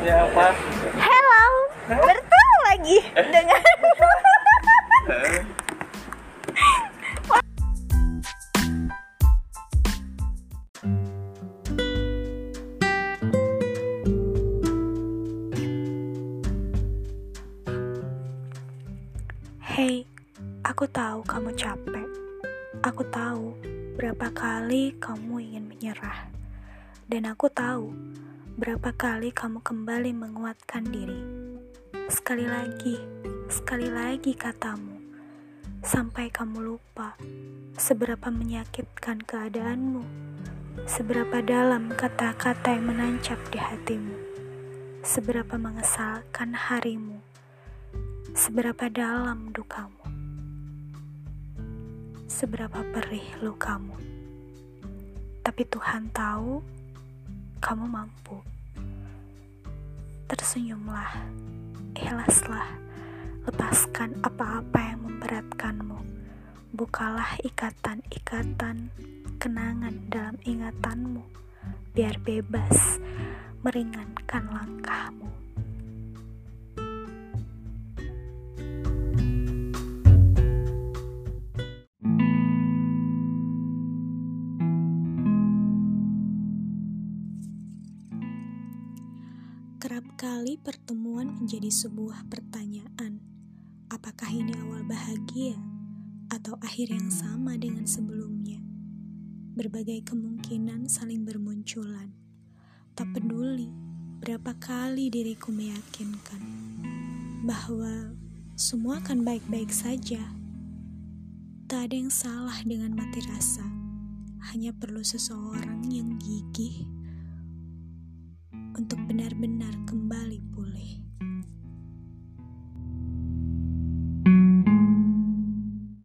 Ya apa? Hello, bertemu lagi dengan Hey, aku tahu kamu capek. Aku tahu berapa kali kamu ingin menyerah. Dan aku tahu berapa kali kamu kembali menguatkan diri. Sekali lagi, sekali lagi katamu. Sampai kamu lupa seberapa menyakitkan keadaanmu. Seberapa dalam kata-kata yang menancap di hatimu. Seberapa mengesalkan harimu seberapa dalam dukamu, seberapa perih lukamu. Tapi Tuhan tahu kamu mampu. Tersenyumlah, ikhlaslah, lepaskan apa-apa yang memberatkanmu. Bukalah ikatan-ikatan kenangan dalam ingatanmu, biar bebas meringankan langkahmu. Kerap kali pertemuan menjadi sebuah pertanyaan. Apakah ini awal bahagia atau akhir yang sama dengan sebelumnya? Berbagai kemungkinan saling bermunculan. Tak peduli berapa kali diriku meyakinkan bahwa semua akan baik-baik saja. Tak ada yang salah dengan mati rasa. Hanya perlu seseorang yang gigih untuk benar-benar kembali pulih.